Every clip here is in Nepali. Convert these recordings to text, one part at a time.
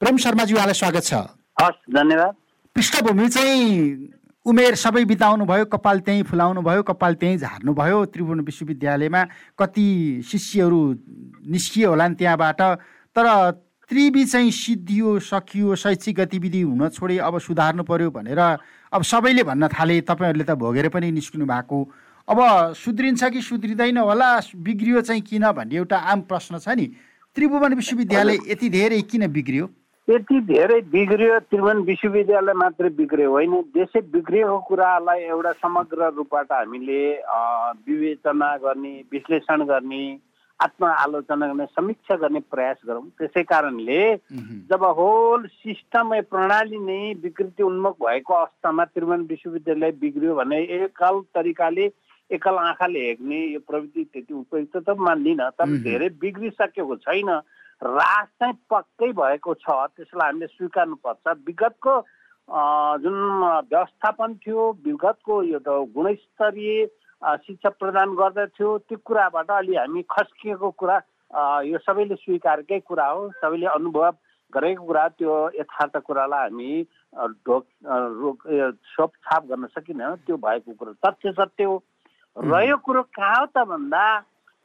प्रेम शर्माजी उहाँलाई स्वागत छ। हस् धन्यवाद। पृष्ठभूमि चाहिँ उमेर सबै बिताउनु भयो कपाल त्यहीँ फुलाउनु भयो कपाल त्यहीँ झार्नु भयो। त्रिभुवन विश्वविद्यालयमा कति शिष्यहरू निस्कियो होला नि त्यहाँबाट। तर त्रिवी चाहिँ सिद्धियो सकियो शैक्षिक गतिविधि हुन छोडे अब सुधार्नु पर्यो भनेर अब सबैले भन्न थाले तपाईँहरूले त भोगेर पनि निस्किनु भएको। अब सुध्रिन्छ कि सुध्रिँदैन होला बिग्रियो चाहिँ किन भन्ने एउटा आम प्रश्न छ नि। त्रिभुवन विश्वविद्यालय यति धेरै किन बिग्रियो? यति धेरै बिग्रियो त्रिभुवन विश्वविद्यालय मात्रै बिग्रियो। होइन देशै बिग्रिएको कुरालाई एउटा समग्र रूपबाट हामीले विवेचना गर्ने विश्लेषण गर्ने आत्मआलोचना गर्ने समीक्षा गर्ने प्रयास गरौँ। त्यसै कारणले जब होल सिस्टम प्रणाली नै विकृति उन्मुख भएको अवस्थामा त्रिभुवन विश्वविद्यालय बिग्रियो भने एकल तरिकाले एकल आँखाले हेर्ने यो प्रविधि त्यति उपयुक्त त मान्दिनँ। तर धेरै बिग्रिसकेको छैन। रास चाहिँ पक्कै भएको छ। त्यसलाई हामीले स्वीकार्नुपर्छ। विगतको जुन व्यवस्थापन थियो विगतको यो त गुणस्तरीय शिक्षा प्रदान गर्दथ्यो त्यो कुराबाट अलि हामी खस्किएको कुरा यो सबैले स्वीकारकै कुरा हो। सबैले अनुभव गरेको कुरा त्यो यथार्थ कुरालाई हामी ढोक रोक छाप गर्न सकिँदैन। त्यो भएको कुरो तथ्य सत्य हो। रह्यो कुरो कहाँ हो त भन्दा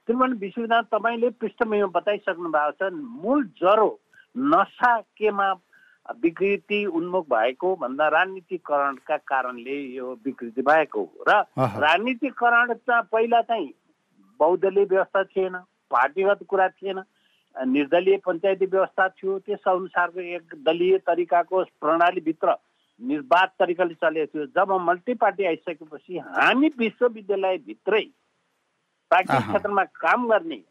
त्रिभुवन विश्वविद्यालय तपाईँले पृष्ठभूमिमा बताइसक्नु भएको छ मूल जरो नसा केमा विकृति उन्मुख भएको भन्दा राजनीतिकरणका कारणले यो विकृति भएको हो। र राजनीतिकरण त पहिला चाहिँ बहुदलीय व्यवस्था थिएन पार्टीगत कुरा थिएन निर्दलीय पञ्चायती व्यवस्था थियो त्यस अनुसारको एक दलीय तरिकाको प्रणालीभित्र निर्वाध तरिकाले चलेको थियो। जब मल्टी पार्टी आइसकेपछि हामी विश्वविद्यालयभित्रै प्राकृतिक क्षेत्रमा काम गर्ने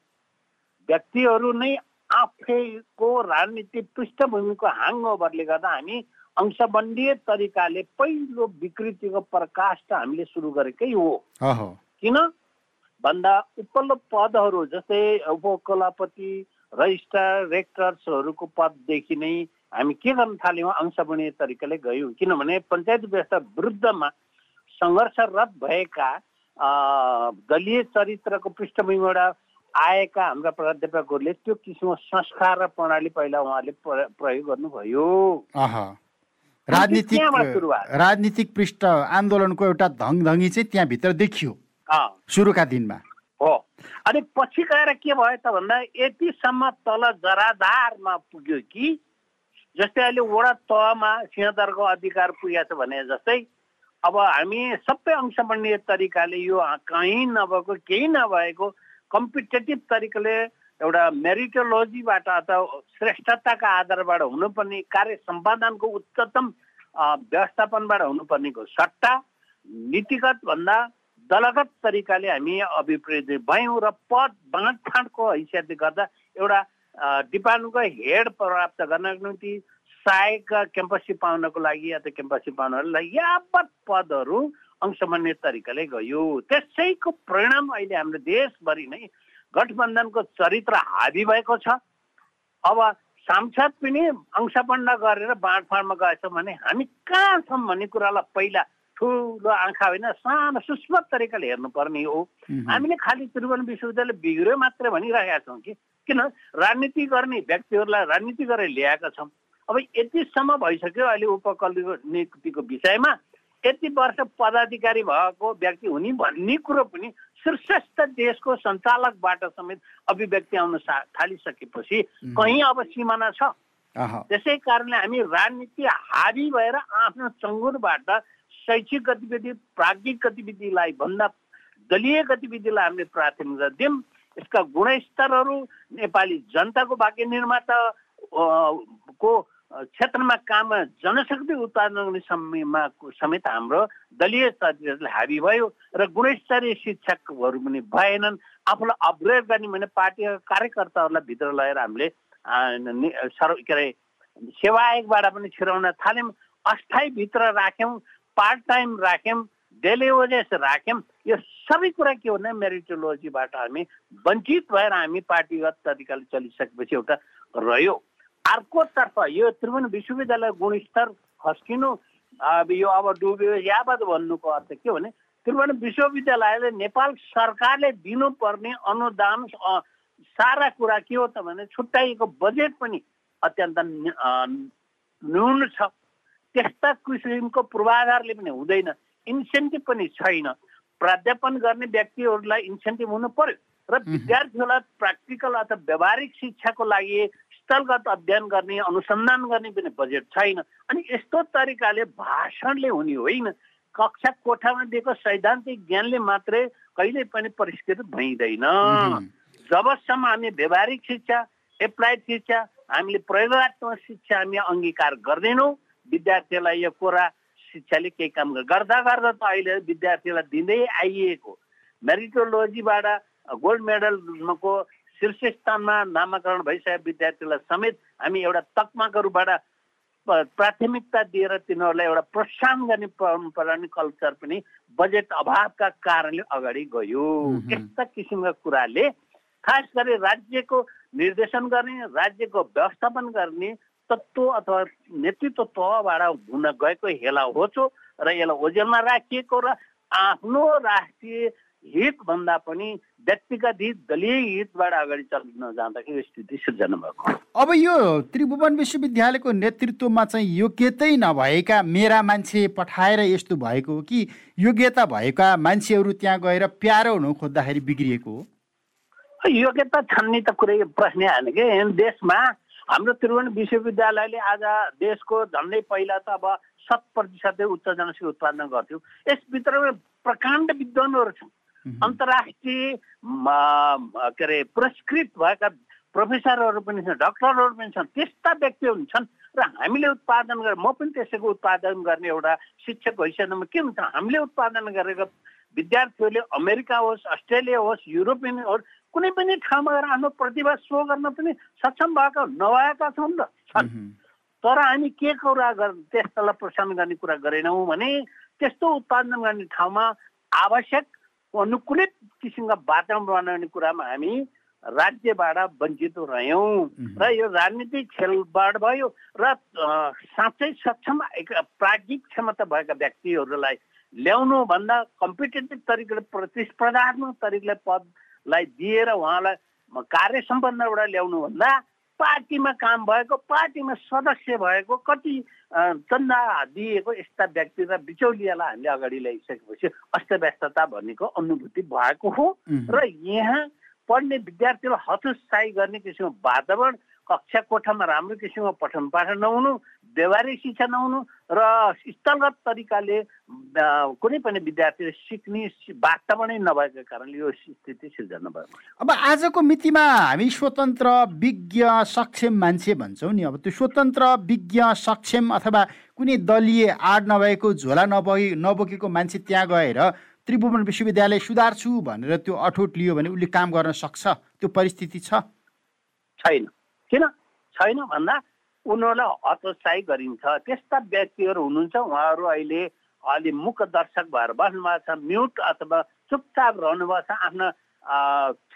व्यक्तिहरू नै आफैको राजनीतिक पृष्ठभूमिको ह्याङओभरले गर्दा हामी अंशबन्धीय तरिकाले पहिलो विकृतिको प्रकाश त हामीले सुरु गरेकै हो। किन? भन्दा उपल्लो पदहरू जस्तै उपकुलपति रजिस्ट्रार रेक्टर्सहरूको पददेखि नै हामी के गर्न थाल्यौँ अंशबन्धीय तरिकाले गयौँ। किनभने पञ्चायत व्यवस्था विरुद्धमा सङ्घर्षरत भएका दलीय चरित्रको पृष्ठभूमिबाट आएका हाम्रा प्राध्यापकहरूले त्यो किसिमको संस्कार र प्रणाली पहिला उहाँले प्रयोग गर्नुभयो। राजनीतिक राजनीतिक पृष्ठ आन्दोलनको एउटा धङधङ्गी चाहिँ त्यहाँभित्र देखियो। सुरुका दिनमा। हो। अनि पछि गएर के भयो त भन्दा यतिसम्म तल जराधारमा पुग्यो कि जस्तै अहिले वडा तहमा सिंहदरको अधिकार पुगेको छ भने जस्तै अब हामी सबै अंशमण्डीय तरिकाले यो कहीँ नभएको केही नभएको कम्पिटेटिभ तरिकाले एउटा मेरिटोलोजीबाट अथवा श्रेष्ठताका आधारबाट हुनुपर्ने कार्य सम्पादनको उच्चतम व्यवस्थापनबाट हुनुपर्नेको सट्टा नीतिगत भन्दा दलगत तरिकाले हामी अभिप्रेत भयौँ र पद बाँडफाँडको हैसियतले गर्दा एउटा डिपार्टमेन्टको हेड प्राप्त गर्नको निम्ति सहायक क्याम्पसी पाउनको लागि अथवा क्याम्पसी पाउनको यावत पदहरू अंशमान्य तरिकाले गयो। त्यसैको परिणाम अहिले हाम्रो देशभरि नै गठबन्धनको चरित्र हाबी भएको छ। अब सांसद पनि अंशपण्ड गरेर बाँडफाँडमा गएछौँ भने हामी कहाँ छौँ भन्ने कुरालाई पहिला ठुलो आँखा होइन सानो सूक्ष्म तरिकाले हेर्नुपर्ने हो। हामीले खालि त्रिभुवन विश्वविद्यालय बिग्रियो मात्रै भनिरहेका छौँ कि। किन? राजनीति गर्ने व्यक्तिहरूलाई राजनीति गरेर ल्याएका छौँ। अब यतिसम्म भइसक्यो अहिले उपकल्पीको नियुक्तिको विषयमा। यति वर्ष पदाधिकारी भएको व्यक्ति हुने भन्ने कुरो पनि शीर्षस्थ देशको सञ्चालकबाट समेत अभिव्यक्ति आउन थालिसकेपछि कहीँ अब सिमाना छ। त्यसै कारणले हामी राजनीति हाबी भएर आफ्नो चङ्गुरबाट शैक्षिक गतिविधि प्राज्ञिक गतिविधिलाई भन्दा दलीय गतिविधिलाई हामीले प्राथमिकता दियौँ यसका गुणस्तरहरू नेपाली जनताको भाग्य निर्माता को क्षेत्रमा काम जनशक्ति उत्पादन गर्ने समयमा समेत हाम्रो दलीय चरित्रले हाबी भयो र गुणस्तरीय शिक्षकहरू पनि भएनन्। आफूलाई अपग्रेड गर्ने भने पार्टीका कार्यकर्ताहरूलाई भित्र लगेर हामीले सर्व के अरे सेवा आयोगबाट पनि छिराउन थाल्यौँ। अस्थायीभित्र राख्यौँ पार्ट टाइम राख्यौँ डेली वेजेस राख्यौँ। यो सबै कुरा के हो भने मेरिटोलोजीबाट हामी वञ्चित भएर हामी पार्टीगत तरिकाले चलिसकेपछि एउटा रह्यो। अर्कोतर्फ यो त्रिभुवन विश्वविद्यालय गुणस्तर खस्किनु अब यो अब डुब्यो यावत भन्नुको अर्थ के भने त्रिभुवन विश्वविद्यालयले नेपाल सरकारले दिनुपर्ने अनुदान सारा कुरा के हो त भने छुट्याइएको बजेट पनि अत्यन्त न्यून छ। त्यस्ता किसिमको पूर्वाधारले पनि हुँदैन। इन्सेन्टिभ पनि छैन। प्राध्यापन गर्ने व्यक्तिहरूलाई इन्सेन्टिभ हुनु पर्यो। र विद्यार्थीहरूलाई प्र्याक्टिकल अथवा व्यावहारिक शिक्षाको लागि स्थलगत अध्ययन गर्ने अनुसन्धान गर्ने पनि बजेट छैन। अनि यस्तो तरिकाले भाषणले हुने होइन। कक्षा कोठामा दिएको सैद्धान्तिक ज्ञानले मात्रै कहिले पनि परिष्कृत भइँदैन। जबसम्म हामी व्यावहारिक शिक्षा एप्लाइड शिक्षा हामीले प्रयोगत्मक शिक्षा हामी अङ्गीकार गर्दैनौँ विद्यार्थीलाई यो कुरा शिक्षाले केही काम गर्दा गर्दा त अहिले विद्यार्थीलाई दिँदै आइएको। मेरिटोलोजीबाट गोल्ड मेडलको शीर्ष स्थानमा नामाकरण भइसकेका विद्यार्थीलाई समेत हामी एउटा तकमाको रूपबाट प्राथमिकता दिएर तिनीहरूलाई एउटा प्रोत्साहन गर्ने परम्परा नि कल्चर पनि बजेट अभावका कारणले अगाडि गयो। यस्ता किसिमका कुराले खास गरी राज्यको निर्देशन गर्ने राज्यको व्यवस्थापन गर्ने तत्त्व अथवा नेतृत्व तहबाट हुन गएको हेला होचो र यसलाई ओजेलमा राखिएको र आफ्नो राष्ट्रिय हितभन्दा पनि व्यक्तिगत हित दलीय हितबाट अगाडि चल्न जाँदाखेरि स्थिति सिर्जना भएको अब यो त्रिभुवन विश्वविद्यालयको नेतृत्वमा चाहिँ योग्यतै नभएका मेरा मान्छे पठाएर यस्तो भएको हो कि योग्यता भएका मान्छेहरू त्यहाँ गएर प्यारो हुनु खोज्दाखेरि बिग्रिएको हो? योग्यता छन्ने त कुरै प्रश्न होइन कि? देशमा हाम्रो त्रिभुवन विश्वविद्यालयले आज देशको झन्डै पहिला त अब शत प्रतिशतै उच्च जनशक्ति उत्पादन गर्थ्यो। यसभित्रमा प्रकाण्ड विद्वानहरू छन्। अन्तर्राष्ट्रिय के अरे पुरस्कृत भएका प्रोफेसरहरू पनि छन् डक्टरहरू पनि छन् त्यस्ता व्यक्तिहरू छन् र हामीले उत्पादन गरेर म पनि त्यसैको उत्पादन गर्ने एउटा शिक्षक हैसियतमा के हुन्छ हामीले उत्पादन गरेको विद्यार्थीहरूले अमेरिका होस् अस्ट्रेलिया होस् युरोपियन होस् कुनै पनि ठाउँमा गएर आफ्नो प्रतिभा सो गर्न पनि सक्षम भएका नभएका छौँ त छन्। तर हामी के कुरा गर् त्यस्तालाई प्रोत्साहन गर्ने कुरा गरेनौँ भने त्यस्तो उत्पादन गर्ने ठाउँमा आवश्यक अनुकूलित किसिमका वातावरण बनाउने कुरामा हामी राज्यबाट वञ्चित रह्यौँ। र यो राजनीतिक खेलबाट भयो र साँच्चै सक्षम प्राज्ञिक क्षमता भएका व्यक्तिहरूलाई ल्याउनु भन्दा कम्पिटेटिभ तरिकाले प्रतिस्पर्धात्मक तरिकाले पदलाई दिएर उहाँलाई कार्य सम्बन्धबाट ल्याउनु भन्दा पार्टीमा काम भएको पार्टीमा सदस्य भएको कति चन्दा दिएको यस्ता व्यक्ति र बिचौलियालाई हामीले अगाडि ल्याइसकेपछि अस्तव्यस्तता भन्नेको अनुभूति भएको हो र यहाँ पढ्ने विद्यार्थीलाई हतोत्साही गर्ने किसिमको वातावरण कक्षा कोठामा राम्रो किसिमको पठन पाठन नहुनु व्यवहारिक शिक्षा नहुनु र स्थलगत तरिकाले कुनै पनि विद्यार्थीले सिक्ने वातावरणै नभएको कारणले यो स्थिति सिर्जना भएको अब आजको मितिमा हामी स्वतन्त्र विज्ञ सक्षम मान्छे भन्छौँ नि। अब त्यो स्वतन्त्र विज्ञ सक्षम अथवा कुनै दलीय आड नभएको झोला नबोके नबोकेको मान्छे त्यहाँ गएर त्रिभुवन विश्वविद्यालय सुधार्छु भनेर त्यो अठोट लियो भने उसले काम गर्न सक्छ? त्यो परिस्थिति छ? छैन। किन? छैन भन्दा उनीहरूलाई हतोत्साही गरिन्छ। त्यस्ता व्यक्तिहरू हुनुहुन्छ उहाँहरू अहिले अलि मुख दर्शक भएर बस्नु भएको छ म्युट अथवा चुपचाप रहनुभएको छ आफ्नो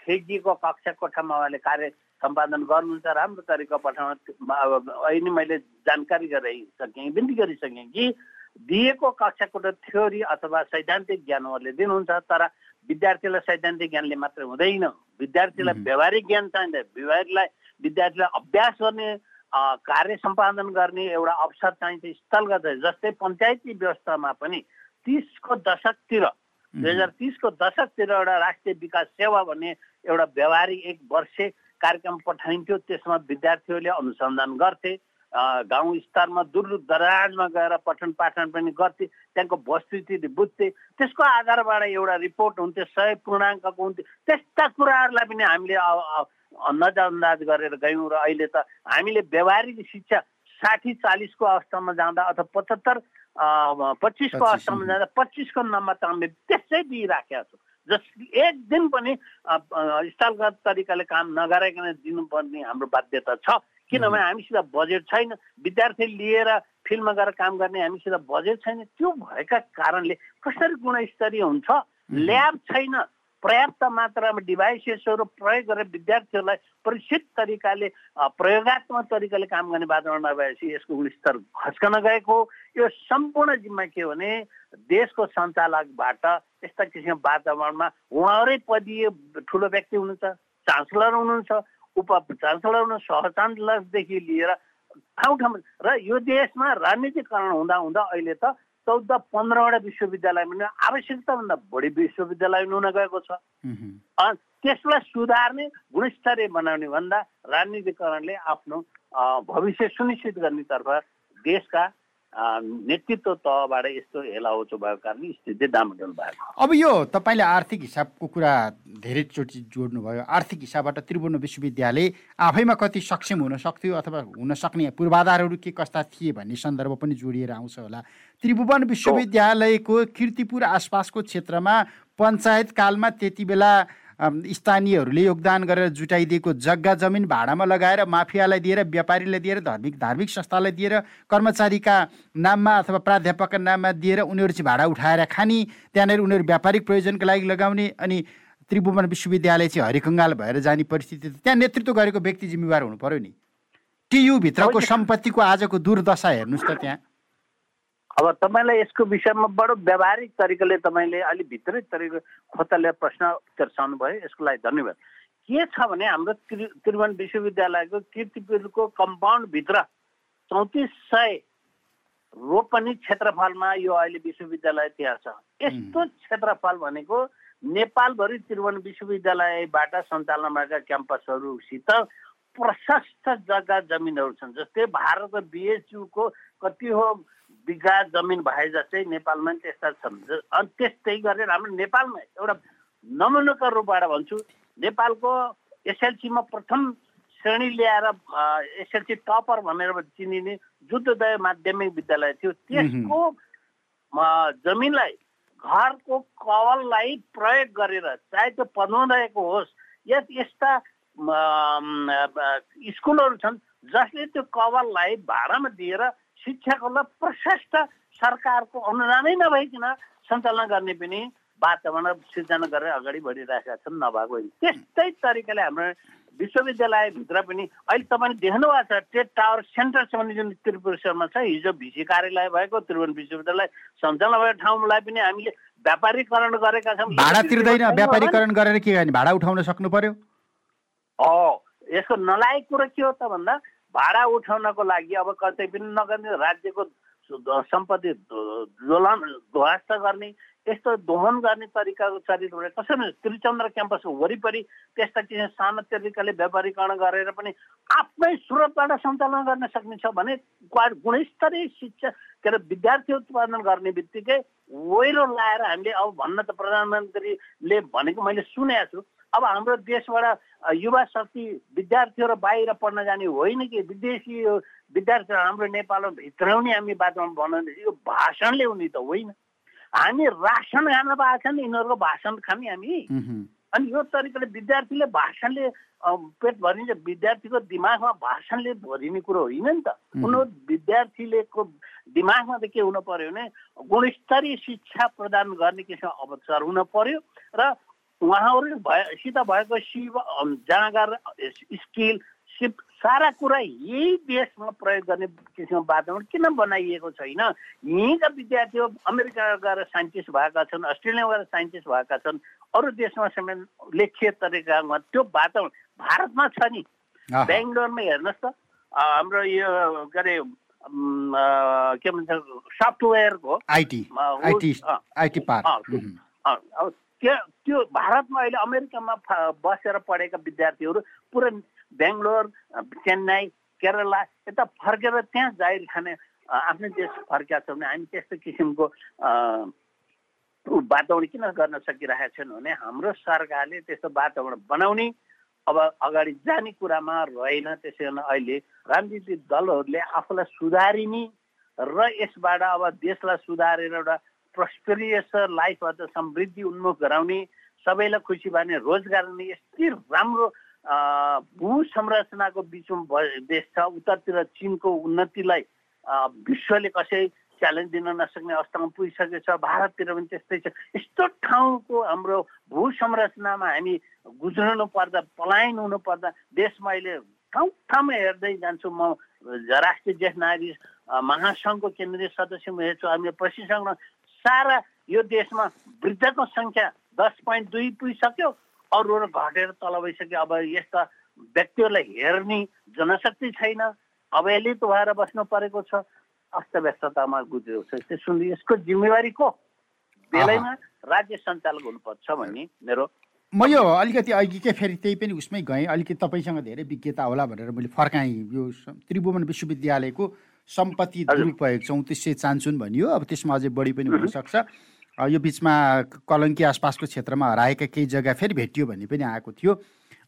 ठेकिएको कक्षा कोठामा उहाँले कार्य सम्पादन गर्नुहुन्छ राम्रो तरिका पठाउन अहिले मैले जानकारी गराइसकेँ बिन्ती गरिसकेँ कि दिएको कक्षा कोठा थ्योरी अथवा सैद्धान्तिक ज्ञान उहाँले दिनुहुन्छ तर विद्यार्थीलाई सैद्धान्तिक ज्ञानले मात्र हुँदैन। विद्यार्थीलाई व्यवहारिक ज्ञान चाहिन्छ व्यवहारिकलाई विद्यार्थीलाई अभ्यास गर्ने कार्य सम्पादन गर्ने एउटा अवसर चाहिन्छ स्थलगत जस्तै पञ्चायती व्यवस्थामा पनि तिसको दशकतिर दुई हजार तिसको दशकतिर एउटा राष्ट्रिय विकास सेवा भन्ने एउटा व्यवहारिक एक वर्ष कार्यक्रम पठाइन्थ्यो। त्यसमा विद्यार्थीहरूले अनुसन्धान गर्थे गाउँ स्तरमा दूर दराजमा गएर पठन पाठन पनि गर्थे त्यहाँको वस्तुस्थिति बुझ्थे। त्यसको आधारबाट एउटा रिपोर्ट हुन्थ्यो सय पूर्णाङ्कको हुन्थ्यो। त्यस्ता कुराहरूलाई पनि हामीले नजरअन्दाज गरेर गयौँ र अहिले त हामीले व्यवहारिक शिक्षा साठी चालिसको अवस्थामा जाँदा अथवा पचहत्तर पच्चिसको अवस्थामा जाँदा पच्चिसको नम्बर त हामीले त्यसै दिइराखेका छौँ। जस एक दिन पनि स्थलगत तरिकाले काम नगराइकन दिनुपर्ने हाम्रो बाध्यता छ। किनभने हामीसित बजेट छैन। विद्यार्थी लिएर फिल्डमा गएर काम गर्ने हामीसित बजेट छैन। त्यो भएका कारणले कसरी गुणस्तरीय हुन्छ? ल्याब छैन। पर्याप्त मात्रामा डिभाइसेसहरू प्रयोग गरेर विद्यार्थीहरूलाई प्रशिक्षित तरिकाले प्रयोगत्मक तरिकाले काम गर्ने वातावरण नभएपछि यसको गुणस्तर खस्कन गएको यो सम्पूर्ण जिम्मा के हो भने देशको सञ्चालकबाट यस्ता किसिमको वातावरणमा उहाँहरूकै पदीय ठुलो व्यक्ति हुनुहुन्छ चान्सलर हुनुहुन्छ उप चान्सलर हुनु सह चान्सलरदेखि लिएर ठाउँ ठाउँमा र यो देशमा राजनीतिकरण हुँदा हुँदा अहिले त चौध पन्ध्रवटा विश्वविद्यालय पनि आवश्यकताभन्दा बढी विश्वविद्यालय हुन गएको छ। त्यसलाई सुधार्ने गुणस्तरीय बनाउने भन्दा राजनीतिकरणले आफ्नो भविष्य सुनिश्चित गर्नेतर्फ देशका नेतृत्व तहबाट यस्तो हेलाहोचो भएको कारणले स्थिति डामाडोल भएको। अब यो तपाईँले आर्थिक हिसाबको कुरा धेरैचोटि जोड्नुभयो। आर्थिक हिसाबबाट त्रिभुवन विश्वविद्यालय आफैमा कति सक्षम हुन सक्थ्यो अथवा हुन सक्ने पूर्वाधारहरू के कस्ता थिए भन्ने सन्दर्भ पनि जोडिएर आउँछ होला। त्रिभुवन विश्वविद्यालयको किर्तिपुर आसपासको क्षेत्रमा पञ्चायत कालमा त्यति बेला स्थानीयहरूले योगदान गरेर जुटाइदिएको जग्गा जमिन भाडामा लगाएर माफियालाई दिएर व्यापारीलाई दिएर धार्मिक धार्मिक संस्थालाई दिएर कर्मचारीका नाममा अथवा प्राध्यापकका नाममा दिएर उनीहरू चाहिँ भाडा उठाएर खाने त्यहाँनिर उनीहरू व्यापारिक प्रयोजनको लागि लगाउने अनि त्रिभुवन विश्वविद्यालय चाहिँ हरिकङ्गाल भएर जाने परिस्थिति त्यहाँ नेतृत्व गरेको व्यक्ति जिम्मेवार हुनु पर्यो नि। टियुभित्रको सम्पत्तिको आजको दुर्दशा हेर्नुहोस् त त्यहाँ। अब तपाईँलाई यसको विषयमा बडो व्यावहारिक तरिकाले तपाईँले अलिक भित्रै तरिका खोतले प्रश्न दर्शाउनु भयो। यसको लागि धन्यवाद। के छ भने हाम्रो त्रि त्रिभुवन विश्वविद्यालयको किर्तिपुरको कम्पाउन्डभित्र चौतिस सय रोपनी क्षेत्रफलमा यो अहिले विश्वविद्यालय त्यहाँ छ। यस्तो क्षेत्रफल भनेको नेपालभरि त्रिभुवन विश्वविद्यालयबाट सञ्चालन भएका क्याम्पसहरूसित प्रशस्त जग्गा जमिनहरू छन् जस्तै भारत बिएचयुको कति हो बिघा जमिन भए जस्तै नेपालमा पनि त्यस्ता छन्। अनि त्यस्तै गरेर हाम्रो नेपालमा एउटा नमुनाका रूपबाट भन्छु नेपालको एसएलसीमा प्रथम श्रेणी ल्याएर एसएलसी टपर भनेर चिनिने जुद्धदय माध्यमिक विद्यालय थियो। त्यसको जमिनलाई घरको कवललाई प्रयोग गरेर चाहे त्यो पढाउँदैको होस् या यस्ता स्कुलहरू छन् जसले त्यो कवललाई भाडामा दिएर शिक्षाको ल प्रशस्त सरकारको अनुदानै नभइकन सञ्चालन गर्ने पनि वातावरण सिर्जना गरेर अगाडि बढिरहेका छन् नभएको होइन। त्यस्तै तरिकाले हाम्रो विश्वविद्यालयभित्र पनि अहिले तपाईँले देख्नु भएको छ टेट टावर सेन्टर सम्बन्धी जुन त्रिपुरेश्वरमा छ हिजो भिसी कार्यालय भएको त्रिभुवन विश्वविद्यालय सञ्चालन भएको ठाउँलाई पनि हामीले व्यापारीकरण गरेका छौँ। भाडा तिर्दैन व्यापारीकरण गरेर के गर्ने? भाडा उठाउन सक्नु पर्यो? यसको नलायक कुरो के हो त भन्दा भाडा उठाउनको लागि अब कतै पनि नगर्ने राज्यको सम्पत्ति दोलन ध्वस्त गर्ने यस्तो दोहन गर्ने तरिकाको चरित्र कसरी त्रिचन्द्र क्याम्पसको वरिपरि त्यस्ता किसिम सानो तरिकाले व्यापारीकरण गरेर पनि आफ्नै स्रोतबाट सञ्चालन गर्न सकिन्छ भने गुणस्तरीय शिक्षा के अरे विद्यार्थी उत्पादन गर्ने बित्तिकै वहिरो लाएर हामीले अब भन्न त प्रधानमन्त्रीले भनेको मैले सुनेको छु अब हाम्रो देशबाट युवा शक्ति विद्यार्थीहरू बाहिर पढ्न जाने होइन कि? विदेशी विद्यार्थीहरू हाम्रो नेपालमा भित्राउने हामी वातावरण बनाउने यो भाषणले हुने त होइन। हामी रासन खान पाएको छ नि यिनीहरूको भाषण खाने हामी। अनि यो तरिकाले विद्यार्थीले भाषणले पेट भरिन्छ विद्यार्थीको दिमागमा भाषणले भरिने कुरो होइन नि त। उनीहरू विद्यार्थीलेको दिमागमा त के हुनु पर्यो भने गुणस्तरीय शिक्षा प्रदान गर्ने किसिमको अवसर हुन पर्यो र उहाँहरू भएसित भएको शिव जाँगर स्किल सिप सारा कुरा यही देशमा प्रयोग गर्ने किसिमको वातावरण किन बनाइएको छैन? यहीँका विद्यार्थीहरू अमेरिका गएर साइन्टिस्ट भएका छन् अस्ट्रेलिया गएर साइन्टिस्ट भएका छन् अरू देशमा समेत लेखिए तरिकामा त्यो वातावरण भारतमा छ नि। बेङ्गलोरमा हेर्नुहोस् त हाम्रो यो के अरे के भन्छ सफ्टवेयरको आइटी आइटी पार्क। त्यो त्यो भारतमा अहिले अमेरिकामा बसेर पढेका विद्यार्थीहरू पुरै बेङ्गलोर चेन्नई केरला यता फर्केर त्यहाँ जाहिर खाने आफ्नै देश फर्केका छौँ भने हामी त्यस्तो किसिमको वातावरण किन गर्न सकिरहेका छैनौँ भने हाम्रो सरकारले त्यस्तो वातावरण बनाउने अब अगाडि जाने कुरामा रहेन। त्यसै कारण अहिले राजनीतिक दलहरूले आफूलाई सुधारिने र यसबाट अब देशलाई सुधारेर एउटा प्रस्पेरियस लाइफ अथवा समृद्धि उन्मुख गराउने सबैलाई खुसी पार्ने रोजगार दिने यति राम्रो भू संरचनाको बिचमा देश छ। उत्तरतिर चिनको उन्नतिलाई विश्वले कसै च्यालेन्ज दिन नसक्ने अवस्थामा पुगिसकेको छ भारततिर पनि त्यस्तै छ। यस्तो ठाउँको हाम्रो भू संरचनामा हामी गुज्रनु पर्दा पलायन हुनु पर्दा देशमा अहिले ठाउँ ठाउँमा हेर्दै जान्छु म राष्ट्रिय ज्येष्ठ नागरिक महासङ्घको केन्द्रीय सदस्य म हेर्छु। हामीले प्रशिक्षण सारा यो देशमा वृद्धको सङ्ख्या दस पोइन्ट दुई पुगिसक्यो। अरूहरू घटेर तल भइसक्यो। अब यस्ता व्यक्तिहरूलाई हेर्ने जनशक्ति छैन। अवहेलित भएर बस्नु परेको छ। अस्तव्यस्ततामा गुज्रेको छ। त्यसो यसको जिम्मेवारी को? बेलैमा राज्य सञ्चालक हुनुपर्छ भन्ने मेरो म यो अलिकति अघिकै फेरि त्यही पनि उसमै गएँ। अलिकति तपाईँसँग धेरै विज्ञता होला भनेर मैले फर्काएँ। यो त्रिभुवन विश्वविद्यालयको सम्पत्ति दुरुपयोग चौतिस सय चान्चुन भनियो। अब त्यसमा अझै बढी पनि हुनसक्छ। यो बिचमा कलङ्की आसपासको क्षेत्रमा हराएका केही जग्गा फेरि भेटियो भन्ने पनि आएको थियो।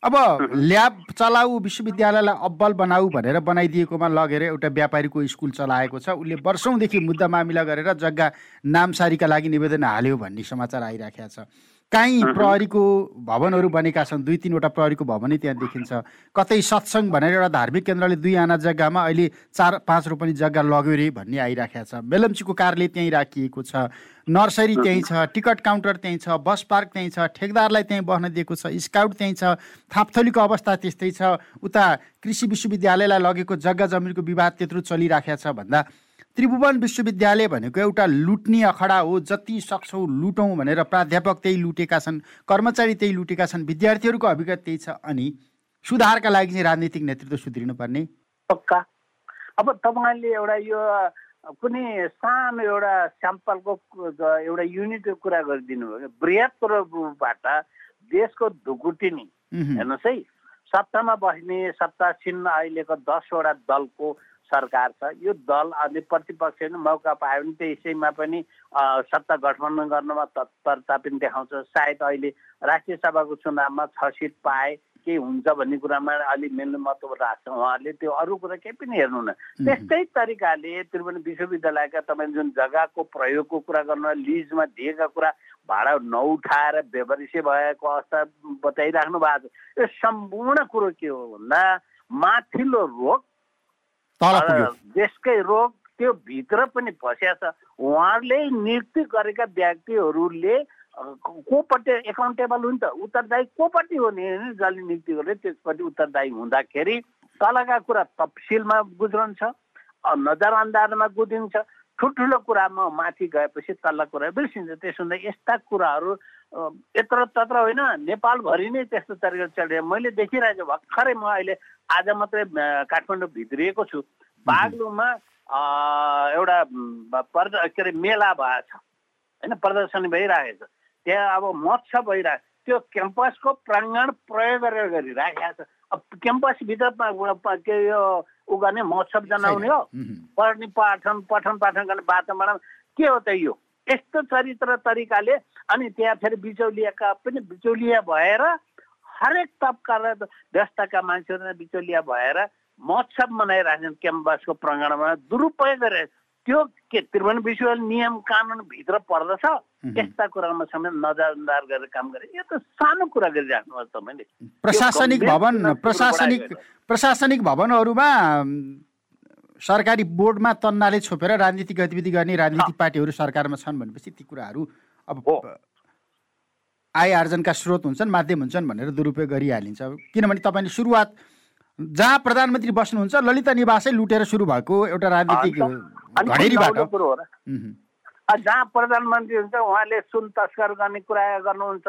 अब ल्याब चलाऊ विश्वविद्यालयलाई अब्बल बनाऊ भनेर बनाइदिएकोमा लगेर एउटा व्यापारीको स्कुल चलाएको छ। उसले वर्षौँदेखि मुद्दा मामिला गरेर जग्गा नामसारीका लागि निवेदन हाल्यो भन्ने समाचार आइराखेको छ। काहीँ प्रहरीको भवनहरू बनेका छन् दुई तिनवटा प्रहरीको भवनै त्यहाँ देखिन्छ। कतै सत्सङ्ग भनेर एउटा धार्मिक केन्द्रले दुई आना जग्गामा अहिले चार पाँच रोपनी जग्गा लग्यो रे भन्ने आइराखेको छ। बेलम्चीको कार्यालय त्यहीँ राखिएको छ। नर्सरी त्यहीँ छ टिकट काउन्टर त्यहीँ छ बस पार्क त्यहीँ छ ठेकदारलाई त्यहीँ बस्न दिएको छ स्काउट त्यहीँ छ थापथलीको अवस्था त्यस्तै छ। उता कृषि विश्वविद्यालयलाई लगेको जग्गा जमिनको विवाद त्यत्रो चलिराखेको छ भन्दा त्रिभुवन विश्वविद्यालय भनेको एउटा लुट्ने अखडा हो। जति सक्छौँ लुटौँ भनेर प्राध्यापक त्यही लुटेका छन् कर्मचारी त्यही लुटेका छन् विद्यार्थीहरूको अभिगत त्यही छ अनि सुधारका लागि चाहिँ राजनीतिक नेतृत्व सुध्रिनु पर्ने पक्का? अब तपाईँले एउटा यो कुनै सानो एउटा स्याम्पलको एउटा युनिटको कुरा गरिदिनु भयो बृहत्तर रूपबाट देशको ढुकुटी नि हेर्नुहोस् है। सत्तामा बस्ने सत्तासीन अहिलेको दसवटा दलको सरकार छ। यो दल अनि प्रतिपक्ष मौका पायो भने त्यसैमा पनि सत्ता गठबन्धन गर्नमा तत्परता पनि देखाउँछ। सायद अहिले राष्ट्रिय सभाको चुनावमा छ सिट पाए केही हुन्छ भन्ने कुरामा अलिक मिल्ने महत्त्व राख्छ उहाँहरूले। त्यो अरू कुरा केही पनि हेर्नु न त्यस्तै तरिकाले त्रिभुवन विश्वविद्यालयका तपाईँ जुन जग्गाको प्रयोगको कुरा गर्नु लिजमा दिएका कुरा भाडा नउठाएर बेभरिसे भएको अवस्था बताइराख्नु भएको छ। यो सम्पूर्ण कुरो के हो भन्दा माथिल्लो रोग देशकै रोग त्यो भित्र पनि फसिया छ। उहाँहरूले नियुक्ति गरेका व्यक्तिहरूले कोपट्टि एकाउन्टेबल हुन्छ उत्तरदायी कोपट्टि हो नि? जसले नियुक्ति गरे त्यसपट्टि उत्तरदायी हुँदाखेरि तलका कुरा तपसिलमा गुज्रन्छ नजरअन्दाजमा गुदिन्छ। ठुल्ठुलो कुरामा माथि गएपछि तल्ला कुरा बिर्सिन्छ। त्यसो हुँदा यस्ता कुराहरू यत्र तत्र होइन नेपालभरि नै त्यस्तो तरिकाले चलिरहेको मैले देखिरहेको छु भर्खरै म अहिले आज मात्रै काठमाडौँ भित्रिएको छु। बागलुङमा एउटा पर्द के अरे मेला भएको छ। होइन प्रदर्शनी भइरहेको छ त्यहाँ अब मत्स्य भइरहेको त्यो क्याम्पसको प्राङ्गण प्रयोग गरेर गरिराखेको छ। अब क्याम्पसभित्र के यो ऊ गर्ने महोत्सव जनाउने हो। पढ्ने पाठन पठन पाठन गर्ने वातावरण। के हो त यो? यस्तो चरित्र तरिकाले अनि त्यहाँ फेरि बिचौलियाका पनि बिचौलिया भएर हरेक तबका र व्यवस्थाका मान्छेहरू बिचौलिया भएर महोत्सव मनाइरहेछन् क्याम्पसको प्राङ्गणमा दुरुपयोग गरेर। त्यो के त्रिभुवन विश्वविद्यालय नियम कानुनभित्र पर्दछ यस्ता कुरामा समेत नजरअन्दाज गरेर काम गरे। यो त सानो कुरा गरिराख्नुहोस् तपाईँले। प्रशासनिक भवन प्रशासनिक प्रशासनिक भवनहरूमा सरकारी बोर्डमा तन्नाले छोपेर राजनीतिक गतिविधि गर्ने राजनीतिक पार्टीहरू सरकारमा छन् भनेपछि ती कुराहरू अब आय आर्जनका स्रोत हुन्छन् माध्यम हुन्छन् भनेर दुरुपयोग गरिहालिन्छ। किनभने तपाईँले सुरुवात जहाँ प्रधानमन्त्री बस्नुहुन्छ ललिता निवासै लुटेर सुरु भएको एउटा राजनीतिक घडेरीबाट जहाँ प्रधानमन्त्री हुन्छ उहाँले सुन तस्कर गर्ने कुरा गर्नुहुन्छ।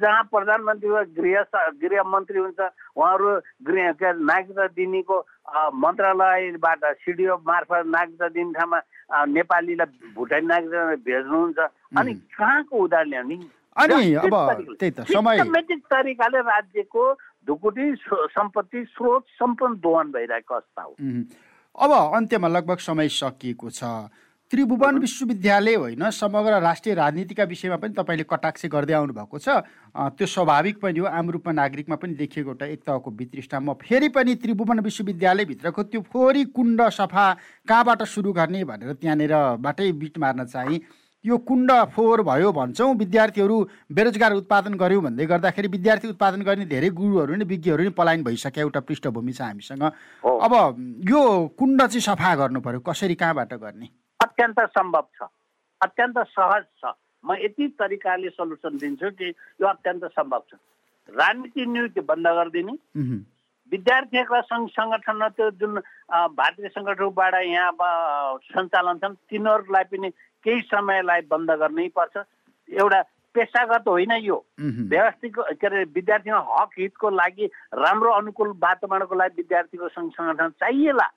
जहाँ प्रधानमन्त्री गृह गृहमन्त्री हुन्छ उहाँहरू गृह के नागरिकता दिनेको मन्त्रालयबाट सिडिओ मार्फत नागरिकता दिने ठाउँमा नेपालीलाई भुटानी नागरिकता भेज्नुहुन्छ। अनि कहाँको उदाहरण ल्याउने? अनि अब त्यही त समय। तरिकाले राज्यको ढुकुटी सम्पत्ति स्रोत सम्पन्न दोहन भइरहेको अवस्था हो। अब अन्त्यमा लगभग समय सकिएको छ। त्रिभुवन विश्वविद्यालय होइन समग्र राष्ट्रिय राजनीतिका विषयमा पनि तपाईँले कटाक्ष गर्दै आउनु भएको छ त्यो स्वाभाविक पनि हो आम रूपमा नागरिकमा पनि देखिएको एउटा एक तहको वितृष्टा म फेरि पनि त्रिभुवन विश्वविद्यालयभित्रको त्यो फोहोरी कुण्ड सफा कहाँबाट सुरु गर्ने भनेर त्यहाँनिरबाटै बिट मार्न चाहिँ। यो कुण्ड फोहोर भयो भन्छौँ। विद्यार्थीहरू बेरोजगार उत्पादन गऱ्यौँ भन्दै गर्दाखेरि विद्यार्थी उत्पादन गर्ने धेरै गुरुहरू नै विज्ञहरू नै पलायन भइसके एउटा पृष्ठभूमि छ हामीसँग। अब यो कुण्ड चाहिँ सफा गर्नु पर्यो कसरी कहाँबाट गर्ने? अत्यन्त सम्भव छ। अत्यन्त सहज छ। म यति तरिकाले सल्युसन दिन्छु कि यो अत्यन्त सम्भव छ। राजनीति नियुक्ति बन्द गरिदिने। विद्यार्थीका सङ्घ सङ्गठन त्यो जुन भारतीय सङ्गठनबाट यहाँ सञ्चालन छन् तिनीहरूलाई पनि केही समयलाई बन्द गर्नै पर्छ। एउटा पेसागत होइन यो। व्यवस्थित के अरे विद्यार्थीमा हक हितको लागि राम्रो अनुकूल वातावरणको लागि विद्यार्थीको सङ्घ सङ्गठन चाहिएला।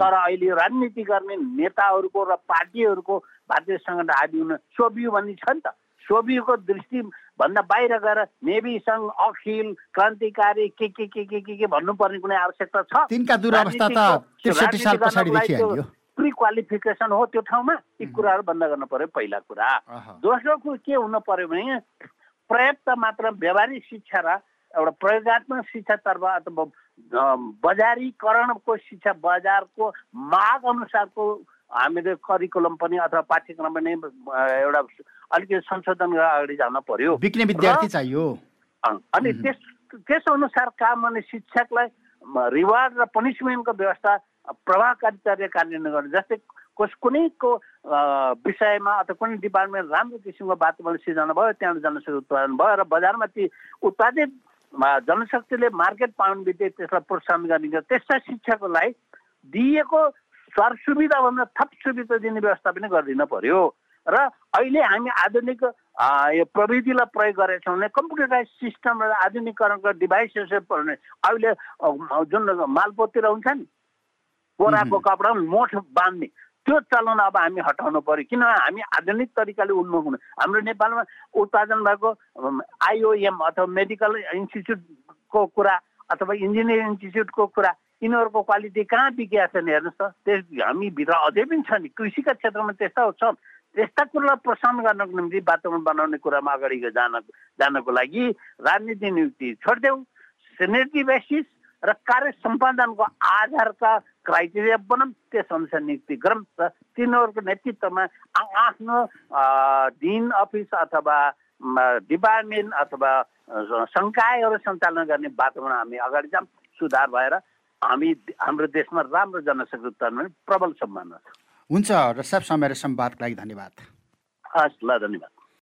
तर अहिले राजनीति गर्ने नेताहरूको र पार्टीहरूको भारतीय सङ्गठन हाबी हुन सोबियो भन्ने छ नि त। सोबियोको दृष्टिभन्दा बाहिर गएर नेभी सङ्घ अखिल क्रान्तिकारी के के के के के के भन्नुपर्ने कुनै आवश्यकता छ? तिनका दुरावस्था त राजनीतिको- त्रिसठी साल राजनीति पछाडि गर्नको लागि त्यो देखिहाल्यो प्रि क्वालिफिकेसन हो त्यो ठाउँमा यी कुराहरू बन्द गर्नु पर्यो पहिला कुरा। दोस्रो कुरो के हुन पर्यो भने पर्याप्त मात्र व्यावहारिक शिक्षा र एउटा प्रयोगत्मक शिक्षातर्फ अथवा बजारीकरणको शिक्षा बजारको माग अनुसारको हामीले करिकुलम पनि अथवा पाठ्यक्रम पनि एउटा अलिकति संशोधन गरेर अगाडि जान पर्यो। विद्यार्थी चाहियो। अनि त्यस त्यस अनुसार काम गर्ने शिक्षकलाई रिवार्ड र पनिसमेन्टको व्यवस्था प्रभावकारी तरिकाले कार्यान्वयन गर्ने जस्तै कस कुनैको विषयमा अथवा कुनै डिपार्टमेन्ट राम्रो किसिमको वातावरण सिर्जना भयो त्यहाँबाट जनशक्ति उत्पादन भयो र बजारमा ती उत्पादित जनशक्तिले मार्केट पाउनु बित्तिकै त्यसलाई प्रोत्साहन गरिन्छ त्यस्ता शिक्षकहरूलाई दिएको सर सुविधाभन्दा थप सुविधा दिने व्यवस्था पनि गरिदिन पर्यो। र अहिले हामी आधुनिक यो प्रविधिलाई प्रयोग गरेका छौँ भने कम्प्युटराइज सिस्टम र आधुनिकरणको डिभाइसेस अहिले जुन मालपोतिर हुन्छ नि बोराको कपडा मोठ बाँध्ने त्यो चलन अब हामी हटाउनु पर्यो। किनभने हामी आधुनिक तरिकाले उन्मुख हुनु? हाम्रो नेपालमा उत्पादन भएको आइओएम अथवा मेडिकल इन्स्टिच्युटको कुरा अथवा इन्जिनियरिङ इन्स्टिच्युटको कुरा यिनीहरूको क्वालिटी कहाँ बिकेका छन् हेर्नुहोस् त। त्यस हामीभित्र अझै पनि छ नि कृषिका क्षेत्रमा त्यस्ता छ त्यस्ता कुरालाई प्रोत्साहन गर्नको निम्ति वातावरण बनाउने कुरामा अगाडि जान जानको लागि राजनीति नियुक्ति छोडिदेऊ। सिनेटी बेसिस र कार्य सम्पादनको आधारका क्राइटेरिया बनाऊँ त्यस अनुसार नियुक्ति गरौँ र तिनीहरूको नेतृत्वमा आफ्नो दिन अफिस अथवा डिपार्टमेन्ट अथवा सङ्कायहरू सञ्चालन गर्ने वातावरण हामी अगाडि जाऊँ। सुधार भएर हामी हाम्रो देशमा राम्रो जनशक्ति उत्पादन प्रबल सम्भावना छ हुन्छ र सब समय र संवादको लागि धन्यवाद। हस् ल धन्यवाद।